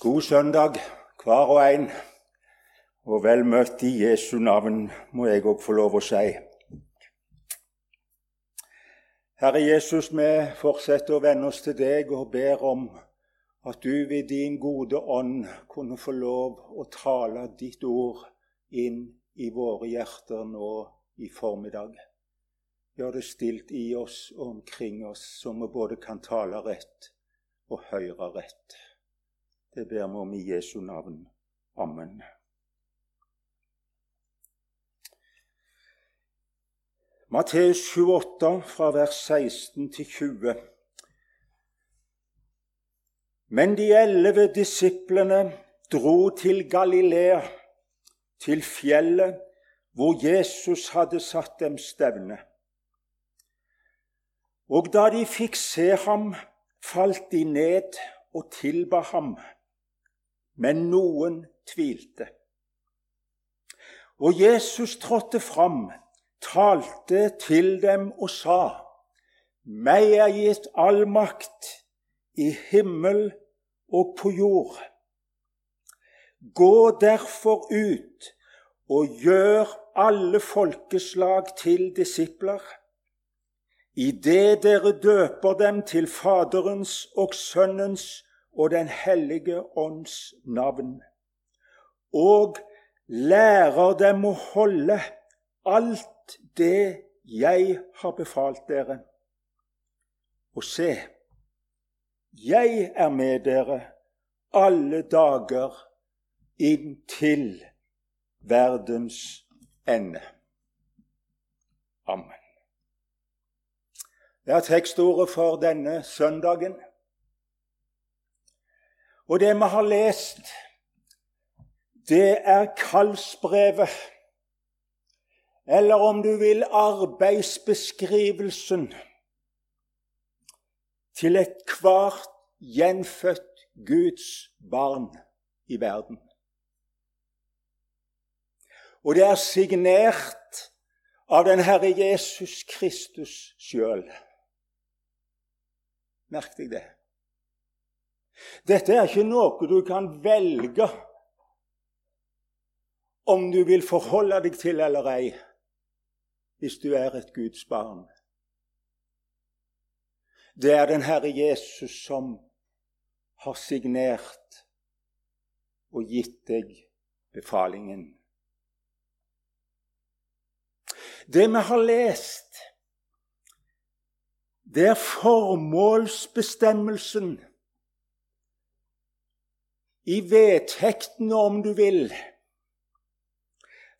God søndag, hver og en, og vel møtt i Jesu navn, må jeg òg få lov å si. Herre Jesus, vi fortsetter å vende oss til deg og ber om at du ved din gode ånd kunne få lov å tale ditt ord inn i våre hjerter nå i formiddag. Gjør det stilt i oss og omkring oss, så vi både kan tale rett og høre rett. Det ber vi om i Jesu navn. Amen. Matteus 28, fra vers 16 til 20. Men de elleve disiplene dro til Galilea, til fjellet hvor Jesus hadde satt dem stevne. Og da de fikk se ham, falt de ned og tilba ham men noen tvilte. Og Jesus trådte fram, talte til dem og sa:" Meg er gitt all makt i himmel og på jord. Gå derfor ut og gjør alle folkeslag til disipler, idet dere døper dem til Faderens og Sønnens og Den hellige ånds navn, og lærer dem å holde alt det jeg har befalt dere. Og se, jeg er med dere alle dager inntil verdens ende. Amen. Det er tekstordet for denne søndagen. Og det vi har lest, det er kallsbrevet. Eller om du vil arbeidsbeskrivelsen til ethvert gjenfødt Guds barn i verden. Og det er signert av den Herre Jesus Kristus sjøl. Merk deg det. Dette er ikke noe du kan velge om du vil forholde deg til eller ei, hvis du er et Guds barn. Det er den Herre Jesus som har signert og gitt deg befalingen. Det vi har lest, det er formålsbestemmelsen i vedtektene, om du vil,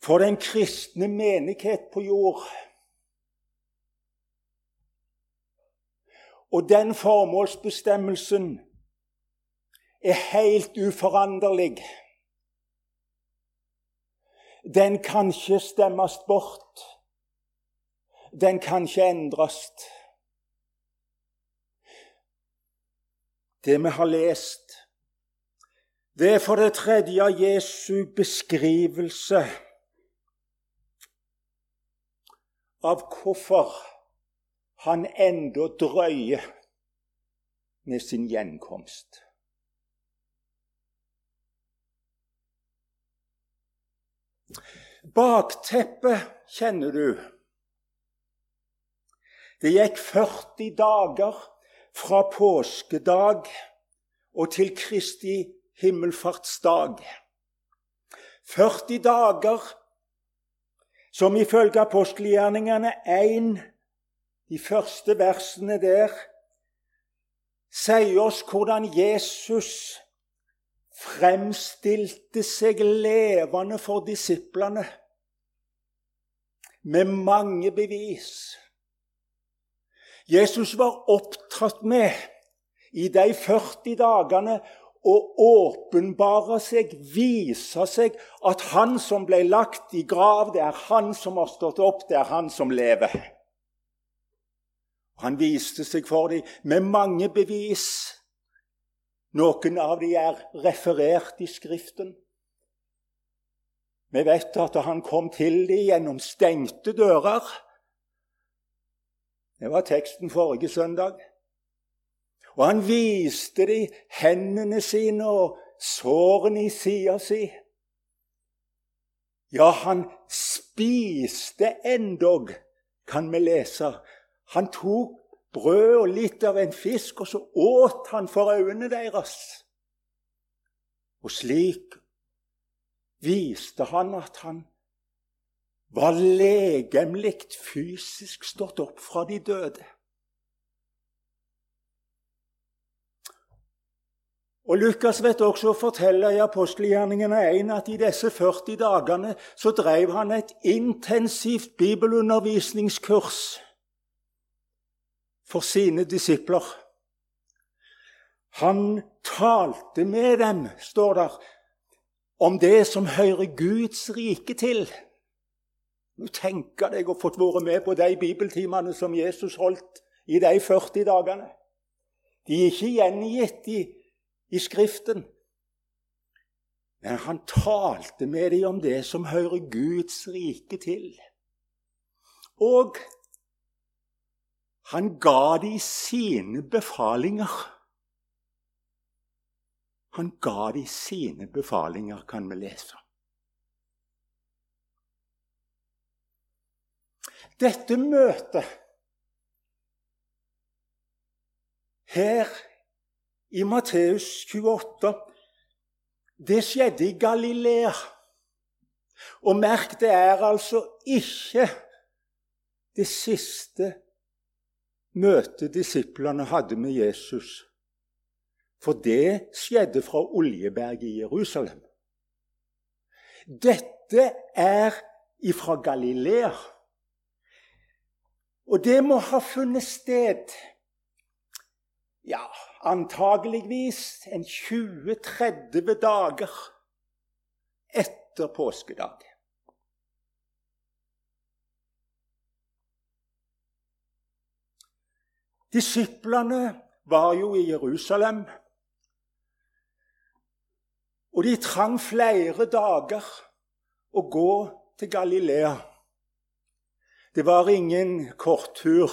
for den kristne menighet på jord. Og den formålsbestemmelsen er helt uforanderlig. Den kan ikke stemmes bort. Den kan ikke endres. Det vi har lest, det er for det tredje Jesu beskrivelse av hvorfor han enda drøyer med sin gjenkomst. Bakteppet kjenner du. Det gikk 40 dager fra påskedag og til Kristi himmelfartsdag. 40 dager som ifølge apostelgjerningene 1, de første versene der, sier oss hvordan Jesus fremstilte seg levende for disiplene med mange bevis. Jesus var opptatt med i de 40 dagene å åpenbare seg, vise seg at han som ble lagt i grav, det er han som har stått opp, det er han som lever. Han viste seg for dem med mange bevis. Noen av dem er referert i Skriften. Vi vet at han kom til dem gjennom stengte dører. Det var teksten forrige søndag. Og han viste dem hendene sine og sårene i sida si. Ja, han spiste endog, kan vi lese. Han tok brød og litt av en fisk, og så åt han for øynene deres. Og slik viste han at han var legemlig fysisk stått opp fra de døde. Og Lukas vet også å fortelle i apostelgjerningene 1 at i disse 40 dagene så drev han et intensivt bibelundervisningskurs for sine disipler. Han talte med dem, står der, om det som hører Guds rike til. Nå tenker deg å fått vært med på de bibeltimene som Jesus holdt i de 40 dagene. De er ikke gjengitt i i Skriften. Men han talte med dem om det som hører Guds rike til. Og han ga dem sine befalinger. Han ga dem sine befalinger, kan vi lese. Dette møtet her i Matteus 28. Det skjedde i Galilea. Og merk, det er altså ikke det siste møtet disiplene hadde med Jesus. For det skjedde fra Oljeberget i Jerusalem. Dette er ifra Galilea. Og det må ha funnet sted ja, antageligvis en 20-30 dager etter påskedag. Disiplene var jo i Jerusalem, og de trang flere dager å gå til Galilea. Det var ingen korttur.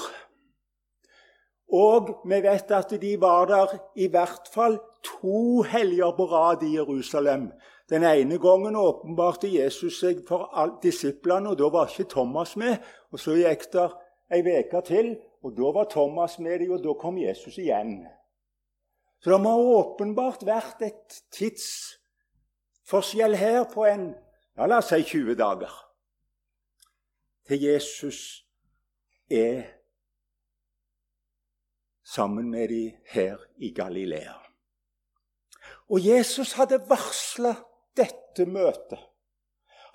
Og vi vet at de var der i hvert fall to helger på rad i Jerusalem. Den ene gangen åpenbarte Jesus seg for disiplene, og da var ikke Thomas med. Og Så gikk det ei uke til, og da var Thomas med dem, og da kom Jesus igjen. Så det må åpenbart vært et tidsforskjell her på en ja, la oss si 20 dager til Jesus er sammen med de her i Galilea. Og Jesus hadde varsla dette møtet.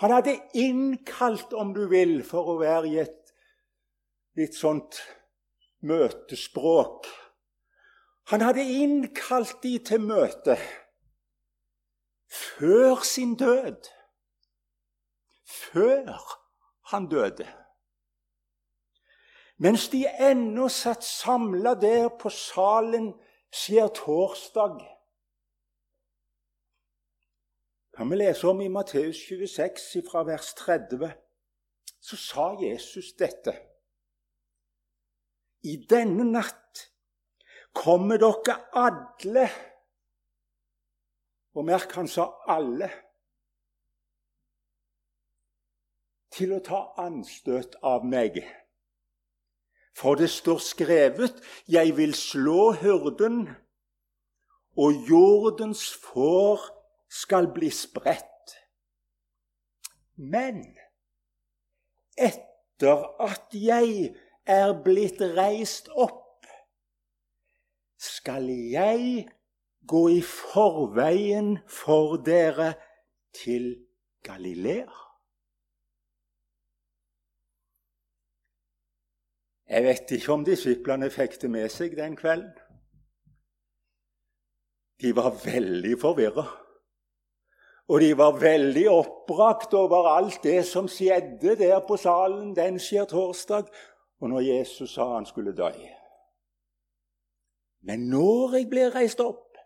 Han hadde innkalt, om du vil, for å være i et litt sånt møtespråk. Han hadde innkalt de til møte før sin død. Før han døde. Mens de ennå satt samla der på salen torsdag. kan vi lese om i Matteus 26 fra vers 30. Så sa Jesus dette. I denne natt kommer dere alle Og merk, han sa alle. Til å ta anstøt av meg. For det står skrevet:" Jeg vil slå hyrden, og jordens får skal bli spredt. Men etter at jeg er blitt reist opp, skal jeg gå i forveien for dere til Galilea. Jeg vet ikke om disiplene fikk det med seg den kvelden. De var veldig forvirra. Og de var veldig oppbrakt over alt det som skjedde der på salen den torsdag, og når Jesus sa han skulle dø. Men når jeg blir reist opp,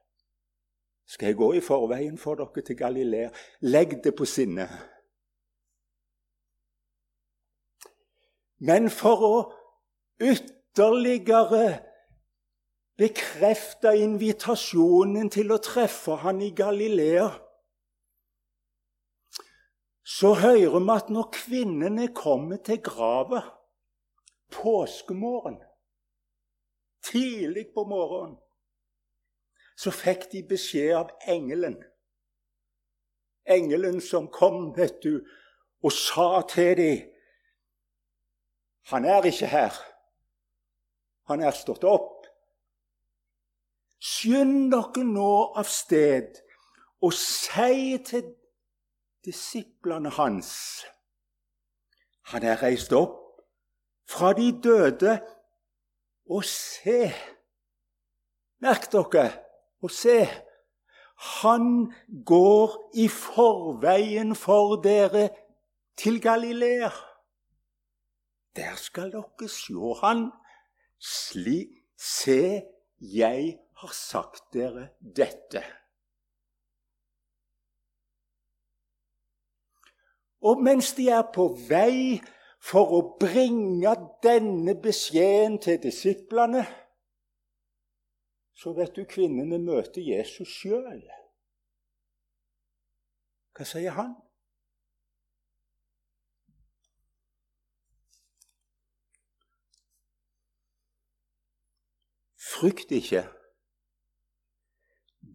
skal jeg gå i forveien for dere til Galilea. Legg det på sinne. Men for å ytterligere bekrefta invitasjonen til å treffe han i Galilea, så hører vi at når kvinnene kommer til grava påskemorgen, tidlig på morgenen, så fikk de beskjed av engelen. Engelen som kom, vet du, og sa til dem Han er ikke her. Han er stått opp. Skynd dere nå av sted og si til disiplene hans Han er reist opp fra de døde, og se Merk dere og se. Han går i forveien for dere til Galilea. Der skal dere se han. Sli, se, jeg har sagt dere dette. Og mens de er på vei for å bringe denne beskjeden til disiplene, så vet du kvinnene møter Jesus sjøl. Hva sier han? Frykt ikke.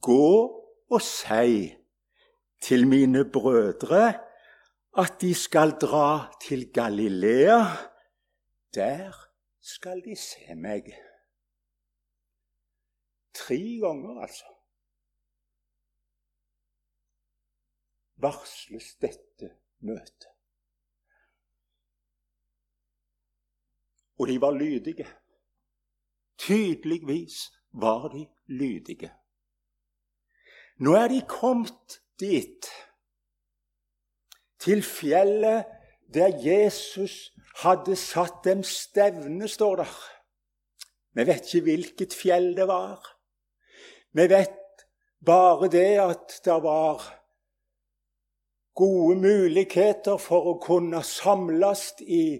Gå og si til mine brødre at de skal dra til Galilea. Der skal de se meg. Tre ganger, altså. Varsles dette møtet. Og de var lydige. Tydeligvis var de lydige. Nå er de kommet dit, til fjellet der Jesus hadde satt dem stevne, står der. Vi vet ikke hvilket fjell det var. Vi vet bare det at det var gode muligheter for å kunne samles i,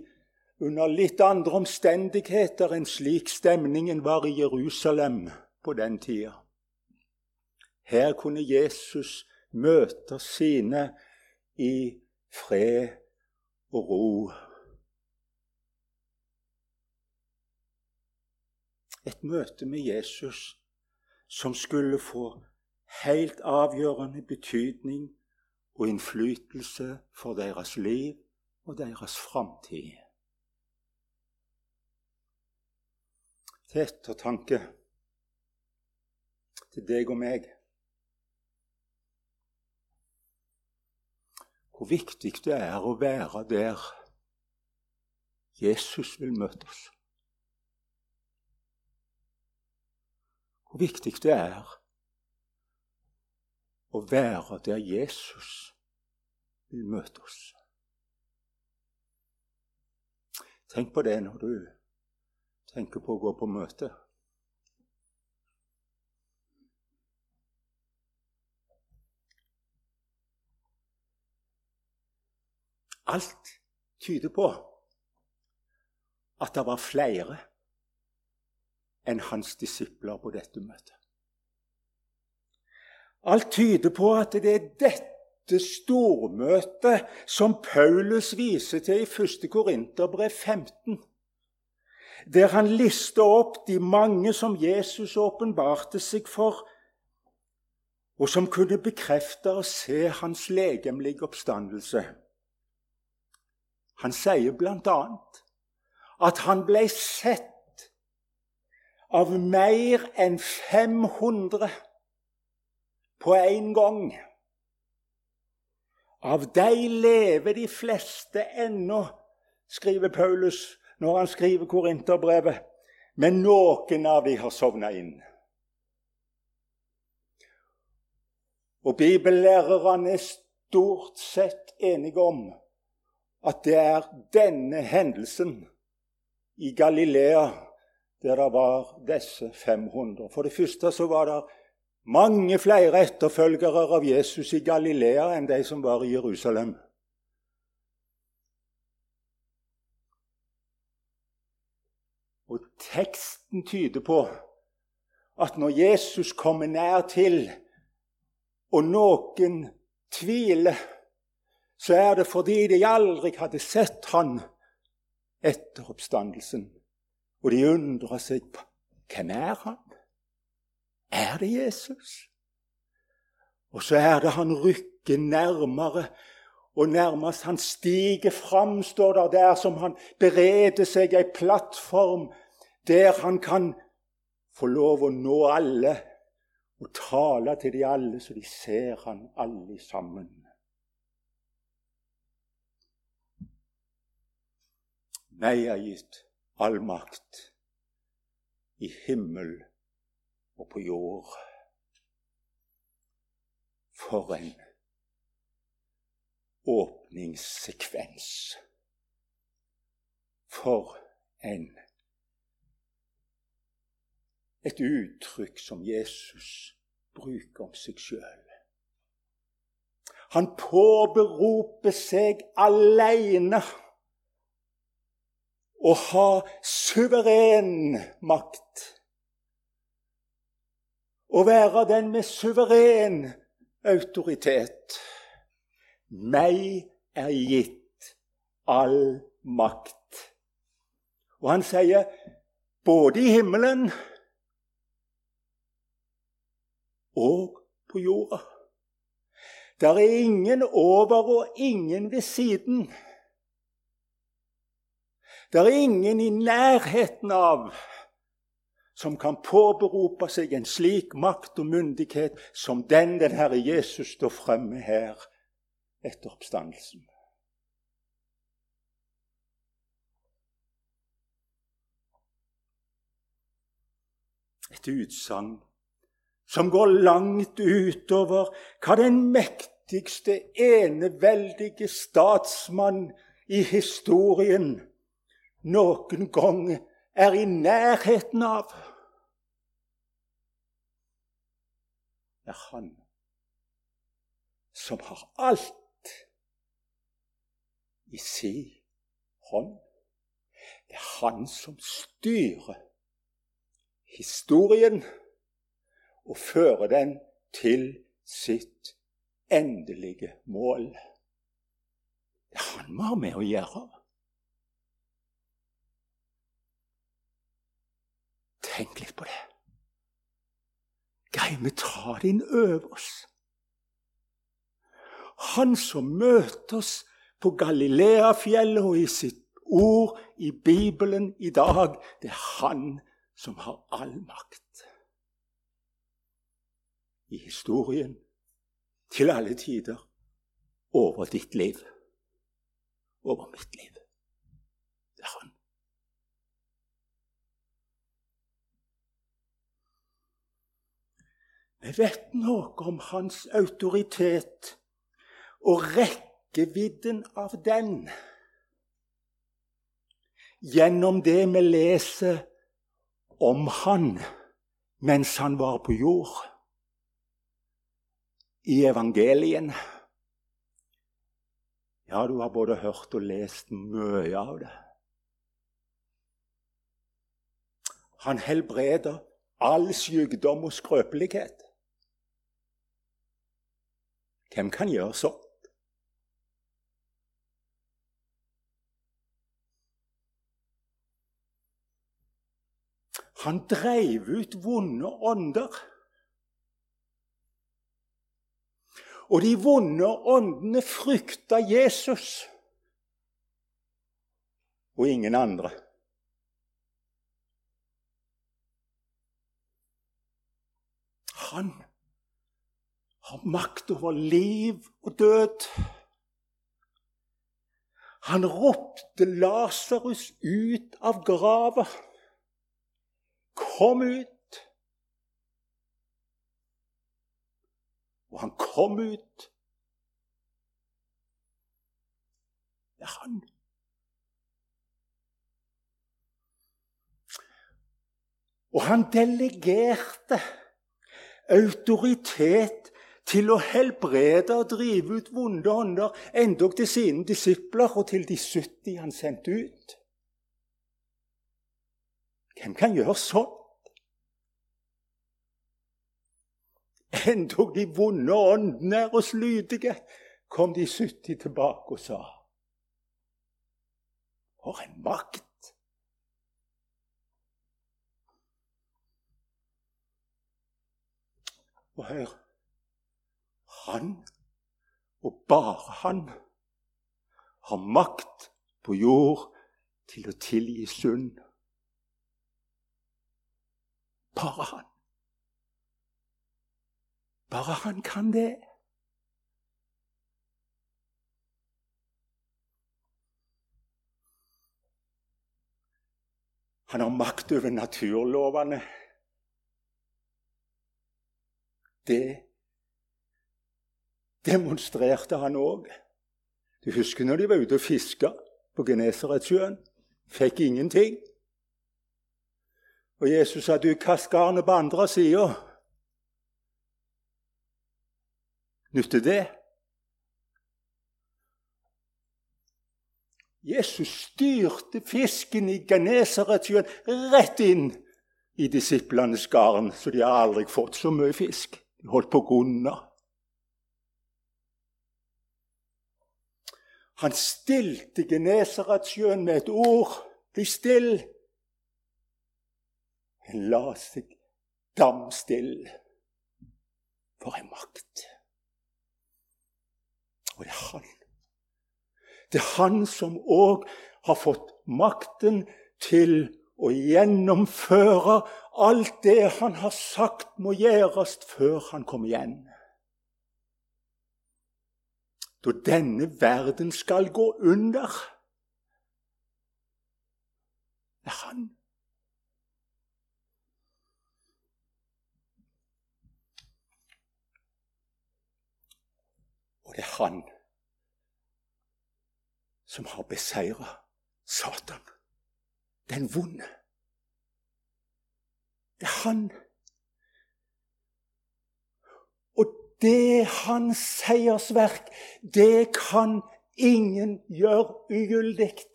under litt andre omstendigheter enn slik stemningen var i Jerusalem på den tida. Her kunne Jesus møte sine i fred og ro. Et møte med Jesus som skulle få helt avgjørende betydning og innflytelse for deres liv og deres framtid. Til ettertanke til deg og meg. Hvor viktig det er å være der Jesus vil møte oss. hvor viktig det er å være der Jesus vil møte oss. Tenk på det når du tenker på å gå på møte. Alt tyder på at det var flere enn hans disipler på dette møtet. Alt tyder på at det er dette stormøtet som Paulus viser til i 1. Korinterbrev 15, der han lister opp de mange som Jesus åpenbarte seg for, og som kunne bekrefte og se hans legemlige oppstandelse. Han sier bl.a. at han ble sett av mer enn 500 på en gang. Av dem lever de fleste ennå, skriver Paulus når han skriver Korinterbrevet. Men noen av de har sovna inn. Og bibellærerne er stort sett enige om at det er denne hendelsen i Galilea der det var disse 500. For det første så var det mange flere etterfølgere av Jesus i Galilea enn de som var i Jerusalem. Og teksten tyder på at når Jesus kommer nær til, og noen tviler, så er det fordi de aldri hadde sett han etter oppstandelsen. Og de undrer seg på hvem er han? Er det Jesus? Og så er det han rykker nærmere, og nærmest han stiger fram, står der, der som han bereder seg ei plattform der han kan få lov å nå alle og tale til de alle, så de ser han alle sammen. Meg er gitt all makt i himmel og på jord. For en åpningssekvens. For en et uttrykk som Jesus bruker om seg sjøl. Han påberoper seg aleine å ha suveren makt. Å være den med suveren autoritet. Meg er gitt all makt. Og han sier både i himmelen og på jorda. Der er ingen over og ingen ved siden. Der er ingen i nærheten av som kan påberope seg en slik makt og myndighet som den den Herre Jesus står fremme her etter oppstandelsen. Et utsagn som går langt utover hva den mektigste, eneveldige statsmann i historien noen gang er i nærheten av. Det er han som har alt i si hånd. Det er han som styrer historien og føre den til sitt endelige mål. Det har han med å gjøre. Tenk litt på det. Greier vi ta det inn over oss? Han som møter oss på Galileafjellet og i sitt ord i Bibelen i dag, det er han som har all makt i historien til alle tider over ditt liv, over mitt liv. Det er han. Vi vet noe om hans autoritet og rekkevidden av den gjennom det vi leser om han mens han var på jord i evangelien. Ja, du har både hørt og lest mye av det. Han helbreder all sykdom og skrøpelighet. Hvem kan gjøre sånt? Han dreiv ut vonde ånder. Og de vonde åndene frykta Jesus og ingen andre. Han har makt over liv og død. Han ropte Lasarus ut av grava. Kom ut! Og han kom ut. Det er han. Og han delegerte autoritet til å helbrede og drive ut vonde ånder, endog til sine disipler og til de 70 han sendte ut. Hvem kan gjøre sånn? Endog de vonde åndene oss lydige, kom de 70 tilbake og sa. For en makt! Og hør Han, og bare han, har makt på jord til å tilgi synd. Bare han. Bare han kan det. Han har makt over naturlovene. Det demonstrerte han òg. Du husker når de var ute og fiska på Genesaretsjøen? Fikk ingenting. Og Jesus sa, 'Du, kast garnet på andre sida.' Nytter det? Jesus styrte fisken i Genesaretsjøen rett inn i disiplenes garn, så de har aldri fått så mye fisk. De holdt på å gå unna. Han stilte Genesaretsjøen med et ord. Bli still. Han la seg damstille. For en makt! Og det er han. Det er han som òg har fått makten til å gjennomføre alt det han har sagt må gjøres før han kommer igjen. Da denne verden skal gå under, er han. Og det er han som har beseira Satan, den vonde. Det er han. Og det hans seiersverk, det kan ingen gjøre ugyldig.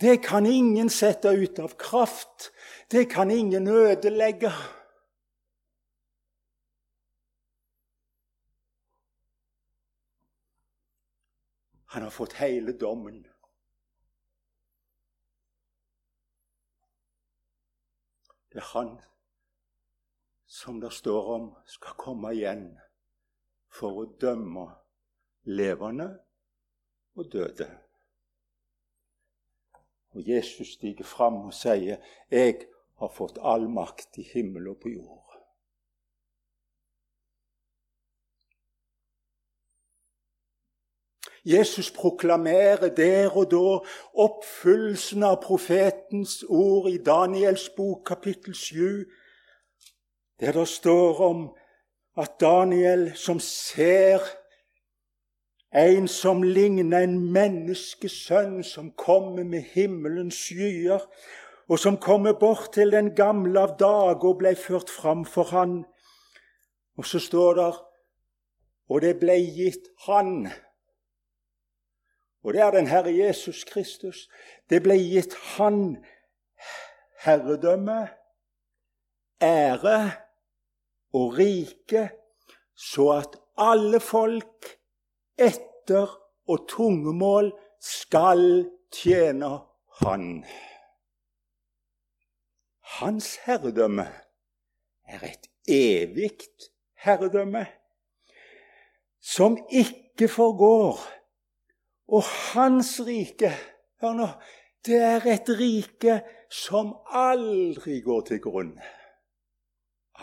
Det kan ingen sette ut av kraft. Det kan ingen ødelegge. Han har fått hele dommen. Det er han som det står om skal komme igjen for å dømme levende og døde. Og Jesus stiger fram og sier, 'Jeg har fått all makt i himmel og på jord'. Jesus proklamerer der og da oppfyllelsen av profetens ord i Daniels bok, kapittel 7, der det står om at Daniel, som ser en som ligner en menneskesønn, som kommer med himmelens skyer, og som kommer bort til den gamle av dage og ble ført fram for han. Og så står det og det ble gitt han og det er den Herre Jesus Kristus. Det ble gitt Han herredømme, ære og rike, så at alle folk etter og tungemål skal tjene Han. Hans herredømme er et evig herredømme som ikke forgår og hans rike Hør nå. Det er et rike som aldri går til grunn.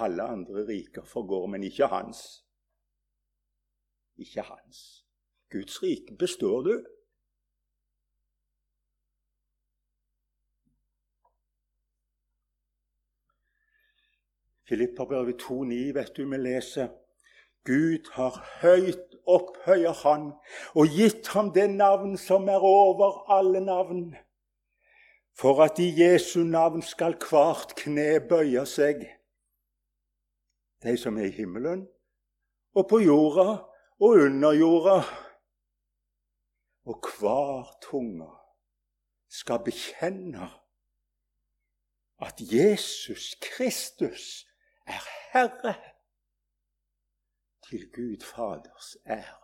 Alle andre riker forgår, men ikke hans. Ikke hans. Guds rike består, du. Filipperbrevet 2,9 vet du vi leser Gud har høyt opphøyer Han og gitt ham det navn som er over alle navn, for at i Jesu navn skal hvert kne bøye seg, de som er i himmelen, og på jorda og under jorda. Og hver tunge skal bekjenne at Jesus Kristus er Herre til Gud Faders ære.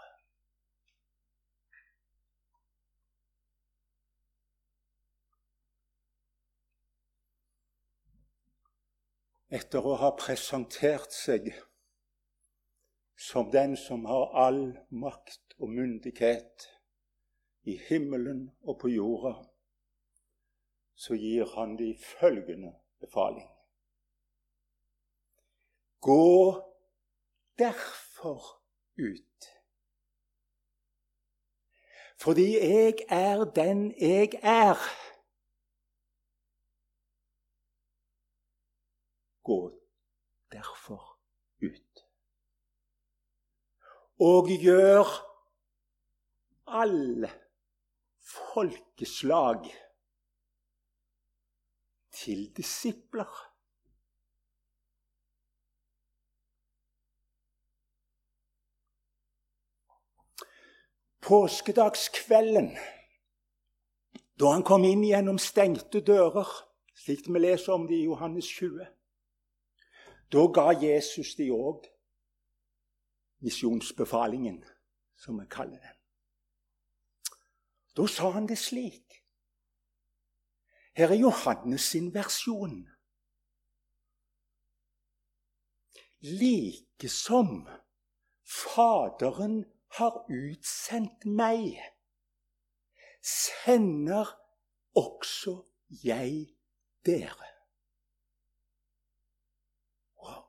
Etter å ha presentert seg som den som har all makt og myndighet i himmelen og på jorda, så gir han de følgende befaling. Gå derfor ut. Fordi jeg er den jeg er. Gå derfor ut. Og gjør alle folkeslag til disipler. Påskedagskvelden, da han kom inn gjennom stengte dører, slik vi leser om det i Johannes 20, da ga Jesus de òg misjonsbefalingen, som vi kaller den. Da sa han det slik. Her er Johannes sin versjon. Likesom Faderen har utsendt meg, sender også jeg dere. Wow.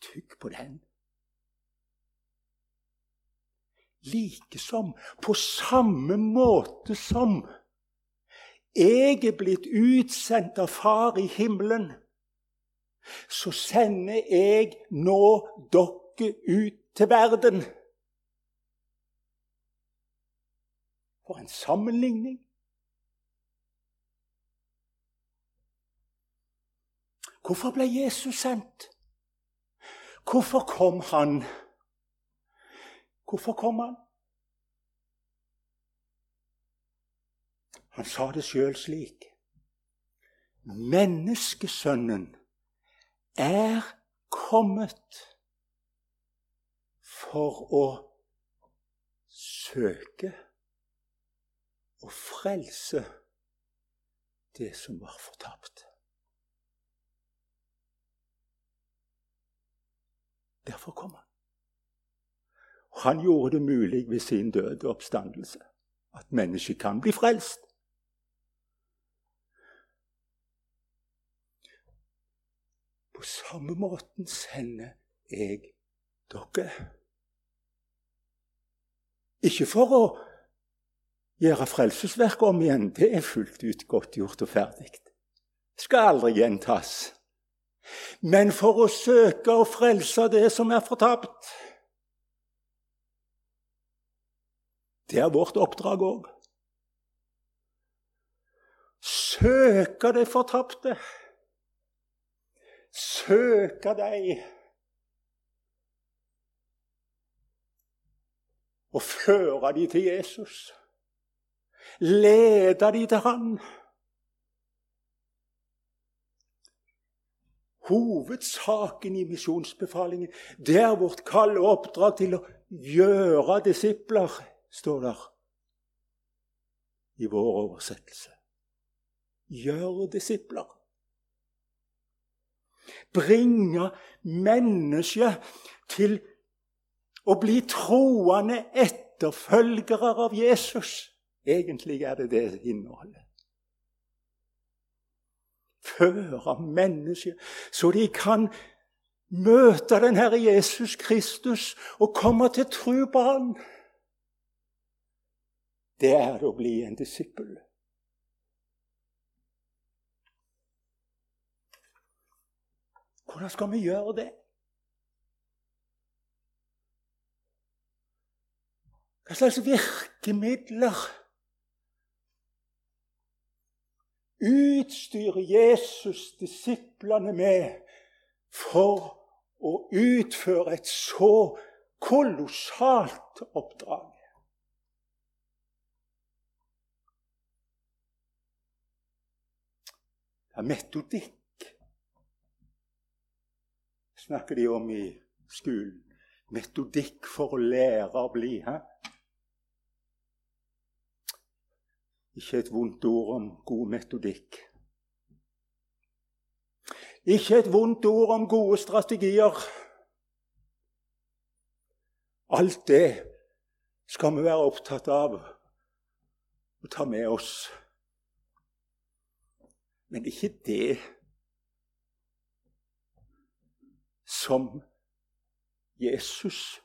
Tygg på den. Likesom, på samme måte som jeg er blitt utsendt av Far i himmelen så sender jeg nå dere ut til verden. For en sammenligning! Hvorfor ble Jesus sendt? Hvorfor kom han? Hvorfor kom han? Han sa det sjøl slik. Menneskesønnen er kommet for å søke og frelse det som var fortapt. Derfor kom han. Han gjorde det mulig ved sin døde oppstandelse at mennesket kan bli frelst. På samme måten sender jeg dere. Ikke for å gjøre frelsesverket om igjen. Det er fullt ut godt gjort og ferdig. Skal aldri gjentas. Men for å søke å frelse det som er fortapt. Det er vårt oppdrag òg. Søke det fortapte søke deg og føre dem til Jesus. Lede dem til Han. Hovedsaken i misjonsbefalingen det er vårt kalde oppdrag til å gjøre disipler, står der i vår oversettelse. Gjør disipler bringe mennesket til å bli troende etterfølgere av Jesus. Egentlig er det det innholdet. Føre mennesket så de kan møte den Herre Jesus Kristus og komme til tro på Han. Det er å bli en disippel. Hvordan skal vi gjøre det? Hva slags virkemidler utstyrer Jesus disiplene med for å utføre et så kolossalt oppdrag? Det er metodikk snakker de om i skolen. Metodikk for å lære å bli. Hæ? Ikke et vondt ord om god metodikk. Ikke et vondt ord om gode strategier. Alt det skal vi være opptatt av å ta med oss. Men ikke det som Jesus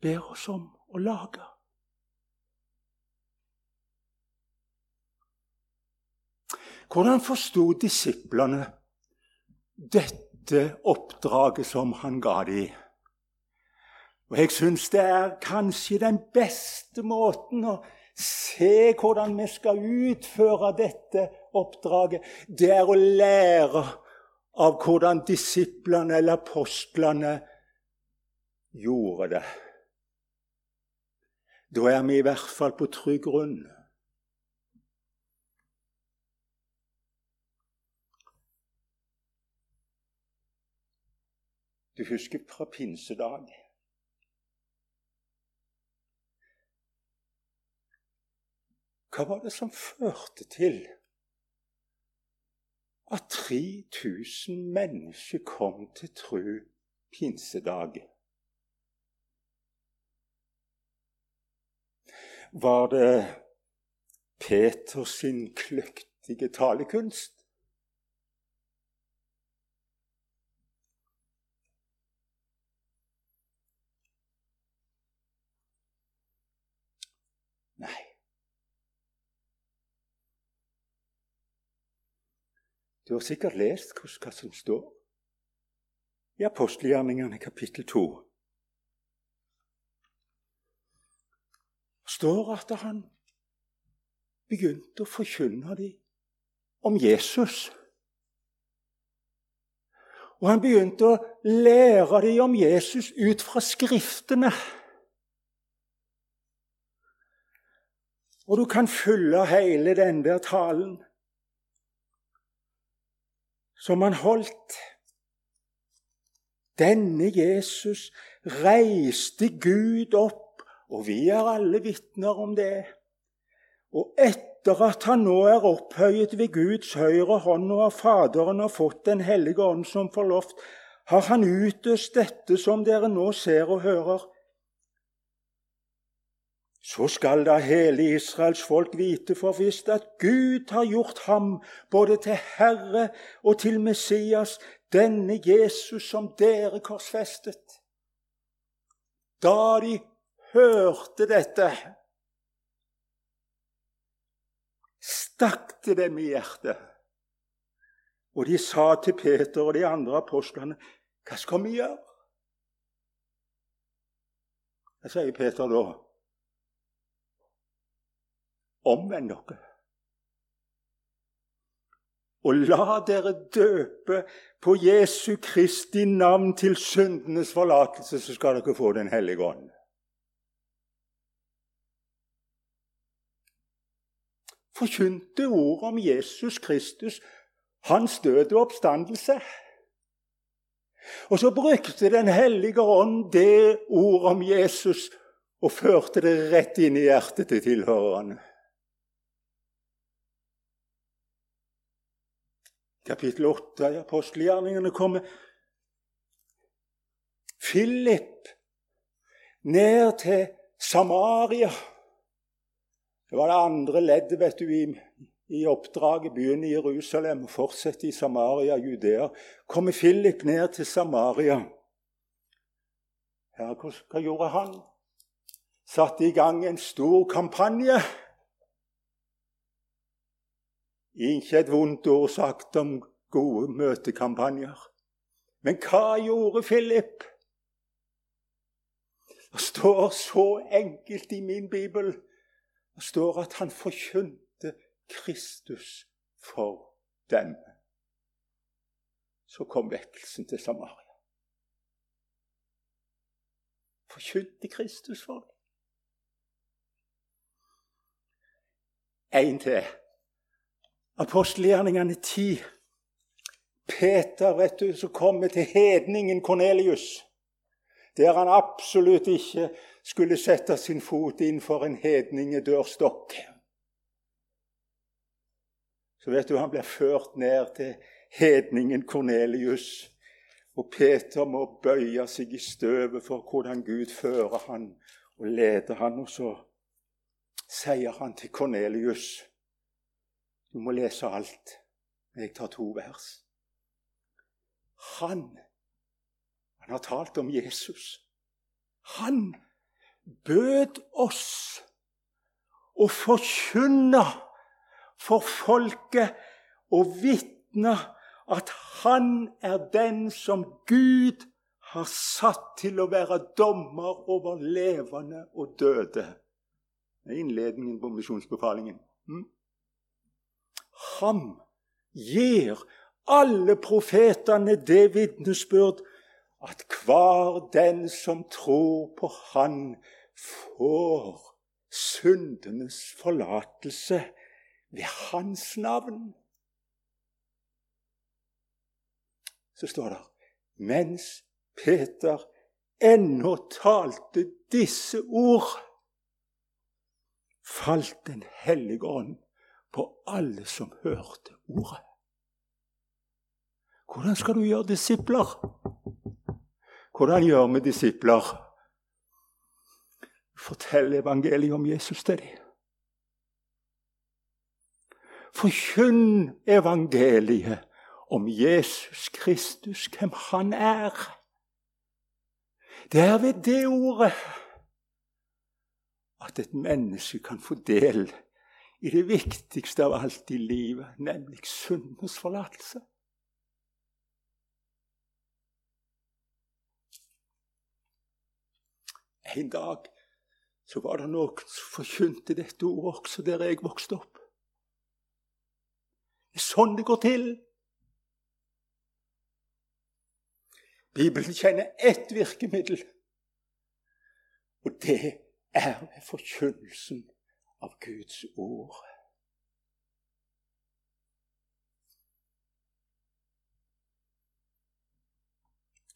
ber oss om å lage. Hvordan forsto disiplene dette oppdraget som han ga dem? Og Jeg syns det er kanskje den beste måten å se hvordan vi skal utføre dette oppdraget. Det er å lære av hvordan disiplene eller apostlene gjorde det. Da er vi i hvert fall på trygg grunn. Du husker fra pinsedag. Hva var det som førte til 3000 mennesker kom til tru pinsedag? Var det Peters kløktige talekunst? Du har sikkert lest hva som står i apostelgjerningene kapittel 2. Det står at han begynte å forkynne dem om Jesus. Og han begynte å lære dem om Jesus ut fra Skriftene. Og du kan fylle hele den der talen som han holdt. Denne Jesus reiste Gud opp, og vi er alle vitner om det. Og etter at han nå er opphøyet ved Guds høyre hånd og av Faderen har fått Den hellige ånd som forloft, har han utøst dette som dere nå ser og hører. Så skal da hele Israels folk vite for visst at Gud har gjort ham både til Herre og til Messias, denne Jesus som dere korsfestet. Da de hørte dette, stakk det dem i hjertet. Og de sa til Peter og de andre apostlene, 'Hva skal vi gjøre?' Hva sier Peter da? Omvend dere. Og la dere døpe på Jesu Kristi navn til syndenes forlatelse, så skal dere få Den hellige ånd. Forkynte ordet om Jesus Kristus, hans død og oppstandelse. Og så brukte Den hellige ånd det ordet om Jesus og førte det rett inn i hjertet til tilhørerne. Kapittel 8 i apostelgjerningene kommer Philip ned til Samaria. Det var det andre leddet vet du, i, i oppdraget. Begynne i Jerusalem og fortsette i Samaria, Judea. Kommer Philip ned til Samaria. Ja, hva, gjorde han? Satte i gang en stor kampanje. Ikke et vondt ord sagt om gode møtekampanjer. Men hva gjorde Philip? Det står så enkelt i min bibel det står at han forkynte Kristus for dem. Så kom vekkelsen til Samaria. Forkynte Kristus for dem. En til. Apostelgjerningene 10 Peter, vet du, som kommer til hedningen Kornelius, der han absolutt ikke skulle sette sin fot innenfor en hedningedørstokk. Så vet du, han blir ført ned til hedningen Kornelius. Og Peter må bøye seg i støvet for hvordan Gud fører han og leder han. Og så sier han til Kornelius Du må lese alt. Jeg tar to vers. Han Han har talt om Jesus. Han bød oss å forkynne for folket og vitne at han er den som Gud har satt til å være dommer over levende og døde. Det er innledningen på misjonsbefalingen. Mm. Ham gir alle profetene det vitnesbyrd at hver den som tror på Han, får syndenes forlatelse ved Hans navn. Så står det mens Peter ennå talte disse ord, falt Den hellige ånd på alle som hørte ordet. Hvordan skal du gjøre disipler? Hvordan gjør vi disipler? Fortell evangeliet om Jesus til dem. Forkynn evangeliet om Jesus Kristus, hvem han er. Det er ved det ordet at et menneske kan få del i det viktigste av alt i livet, nemlig syndens forlatelse. En dag så var det noen som forkynte dette ordet også der jeg vokste opp. Det er sånn det går til. Bibelen kjenner ett virkemiddel, og det er ved forkynnelsen av Guds ord.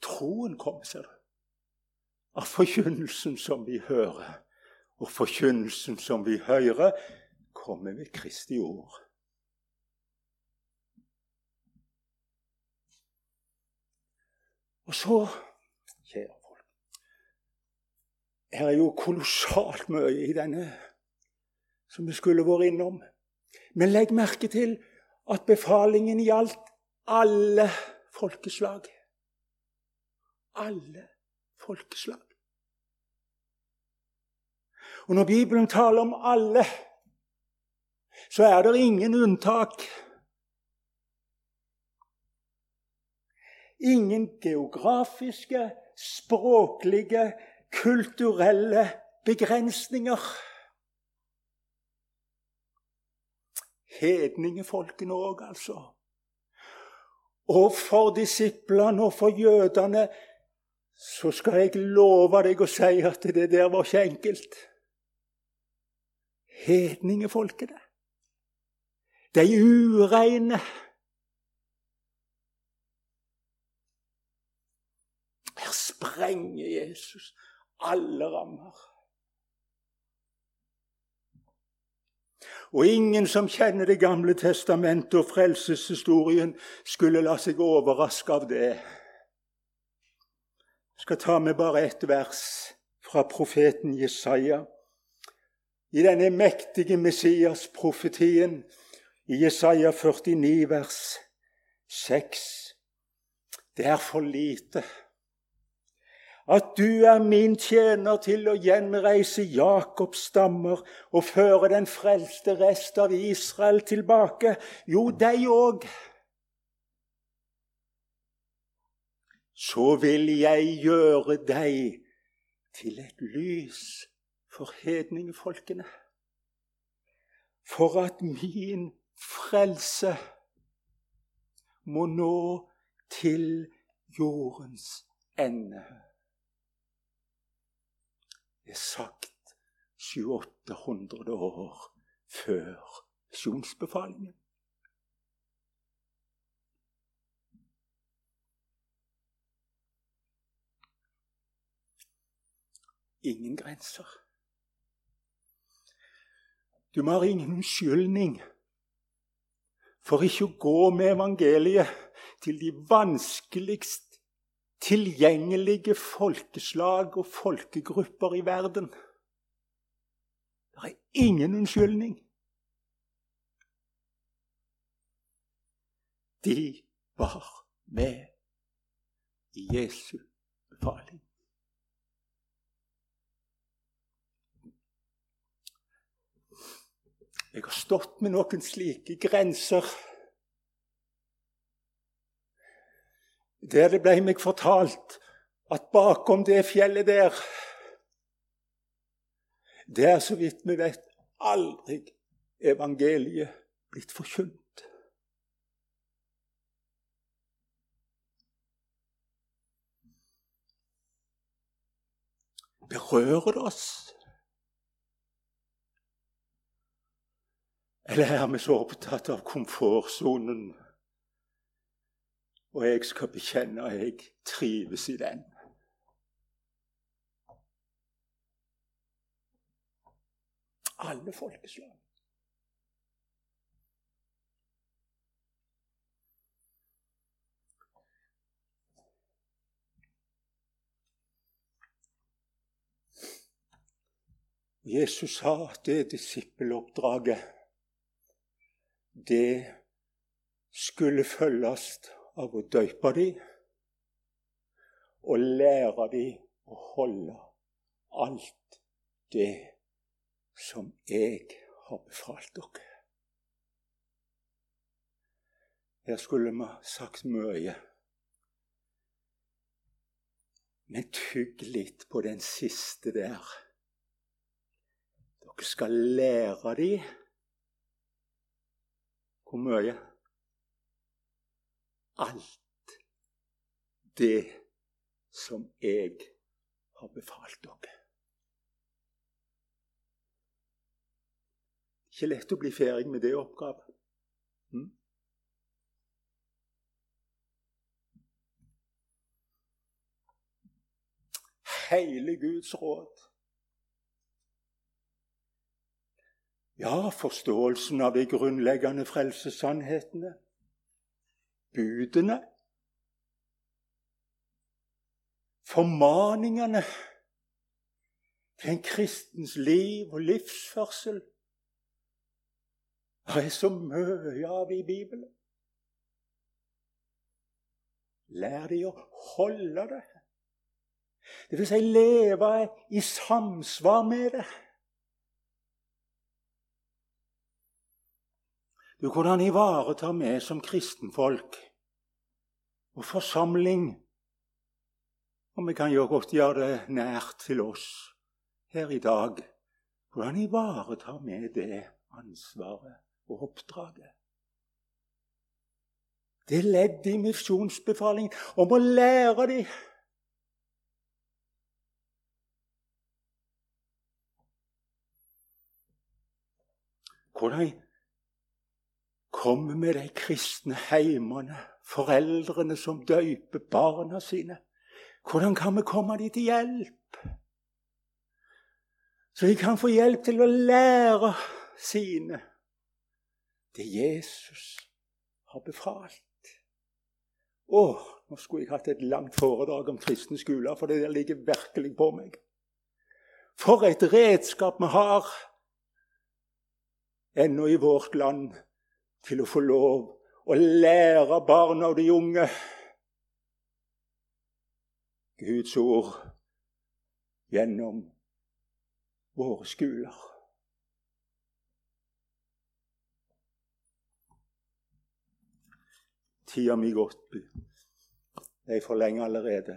Troen kommer, ser du, av forkynnelsen som vi hører. Og forkynnelsen som vi hører, kommer ved Kristi ord. Og så Kjære folk Her er jo kolossalt mye i denne som vi skulle vært innom. Men legg merke til at befalingen gjaldt alle folkeslag. Alle folkeslag. Og når Bibelen taler om alle, så er det ingen unntak. Ingen geografiske, språklige, kulturelle begrensninger. Hedningefolkene òg, altså. Og for disiplene og for jødene så skal jeg love deg å si at det der var ikke enkelt. Hedningefolkene. De ureine. sprenger Jesus alle rammer. Og ingen som kjenner Det gamle testamentet og frelseshistorien, skulle la seg overraske av det. Jeg skal ta med bare ett vers fra profeten Jesaja. I denne mektige Messias-profetien i Jesaja 49, vers 6. Det er for lite at du er min tjener til å gjenreise Jakobs stammer og føre den frelste rest av Israel tilbake. Jo, deg òg. Så vil jeg gjøre deg til et lys for hedningefolkene. For at min frelse må nå til jordens ende er sagt 700-800 år før sjonsbefalingen. Ingen grenser. Du må ha ingen unnskyldning for ikke å gå med evangeliet til de vanskeligst tilgjengelige folkeslag og folkegrupper i verden. Det er ingen unnskyldning. De var med i Jesu befaling. Jeg har stått med noen slike grenser der det ble meg fortalt at bakom det fjellet der Det er, så vidt vi vet, aldri evangeliet blitt forkynt. Berører det oss? Eller er vi så opptatt av komfortsonen? Og jeg skal bekjenne at jeg trives i den. Alle folkeslag. Jesus sa at det disippeloppdraget det skulle følges av å døype dem og lære dem å holde alt det som jeg har befalt dere. Her skulle vi sagt mye. Men tygg litt på den siste der. Dere skal lære dem hvor mye? Alt det som jeg har befalt dere. Ikke lett å bli ferdig med det oppgaven. Hm? Hele Guds råd Ja, forståelsen av de grunnleggende frelsessannhetene. Budene. Formaningene til en kristens liv og livsførsel. Det er så mye av i Bibelen. Lær de å holde det. Det vil si leve i samsvar med det. Du, hvordan ivaretar vi som kristenfolk og forsamling Og vi kan jo godt gjøre det nært til oss her i dag. Hvordan ivaretar vi det ansvaret og oppdraget? Det er ledd i misjonsbefalingen om å lære dem Hvordan kommer med de kristne heimene, foreldrene som døyper barna sine. Hvordan kan vi komme dem til hjelp? Så de kan få hjelp til å lære sine det Jesus har befalt. Å, nå skulle jeg hatt et langt foredrag om kristne skoler, for det der ligger virkelig på meg. For et redskap vi har ennå i vårt land til å få lov å lære barna og de unge Guds ord gjennom våre skoler. Tida mi gått. Jeg er for lenge allerede.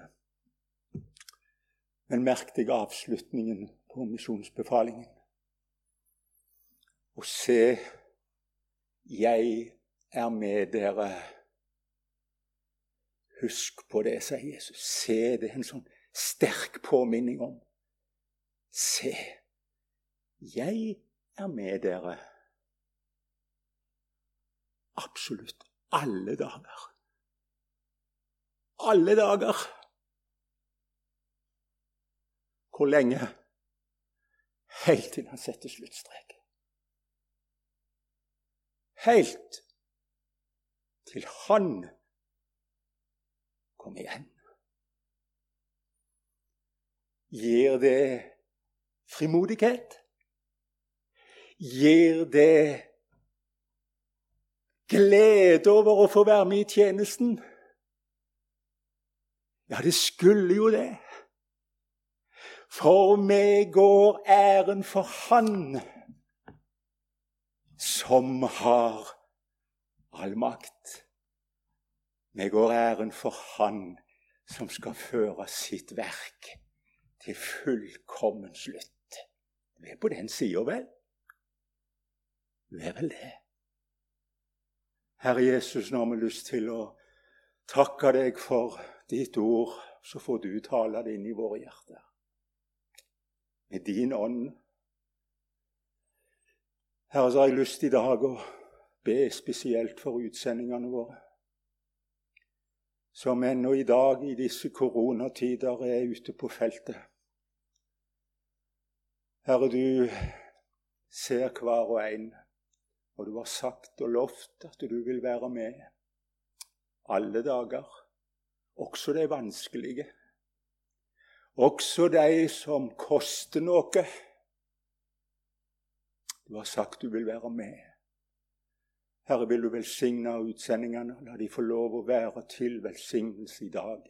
Men merk deg avslutningen på misjonsbefalingen. Å se 'Jeg er med dere'. Husk på det, sier Jesus. Se, det er en sånn sterk påminning om. Se, jeg er med dere absolutt alle dager. Alle dager. Hvor lenge? Helt til han setter sluttstrek. Helt til han kom igjen. Gir det frimodighet? Gir det glede over å få være med i tjenesten? Ja, det skulle jo det. For meg går æren for Han som har all makt. Meg går æren for Han som skal føre sitt verk til fullkommen slutt. Du er på den sida, vel? Du er vel det. Herre Jesus, nå har vi lyst til å takke deg for ditt ord. Så får du tale det inn i våre hjerter. Med din ånd. Herre, så har jeg lyst i dag å be spesielt for utsendingene våre som ennå i dag i disse koronatider er ute på feltet. Herre, du ser hver og en, og du har sagt og lovt at du vil være med alle dager, også de vanskelige. Også de som koster noe. Du har sagt du vil være med. Herre, vil du velsigne utsendingene, la de få lov å være til velsignelse i dag.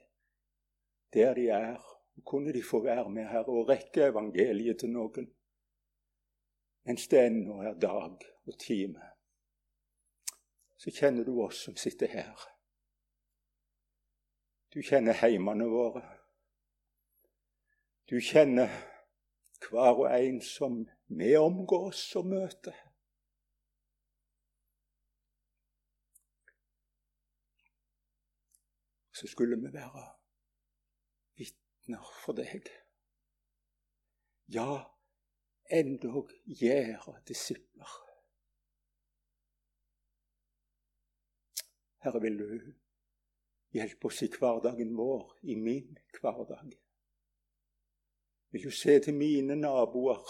Der de er, kunne de få være med, Herre, og rekke evangeliet til noen mens det ennå er dag og time. Så kjenner du oss som sitter her. Du kjenner heimene våre. Du kjenner hver og en som vi omgås og møter. Så skulle vi være vitner for deg. Ja, endog gjøre disipler. Herre, vil du hjelpe oss i hverdagen vår, i min hverdag? Vil du se til mine naboer,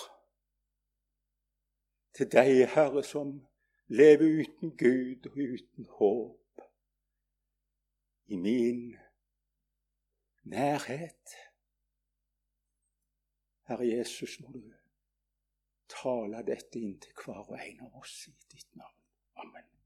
til deg, Herre, som lever uten Gud og uten håp, i min nærhet? Herre Jesus, må du tale dette inn til hver og en av oss i ditt navn. Amen.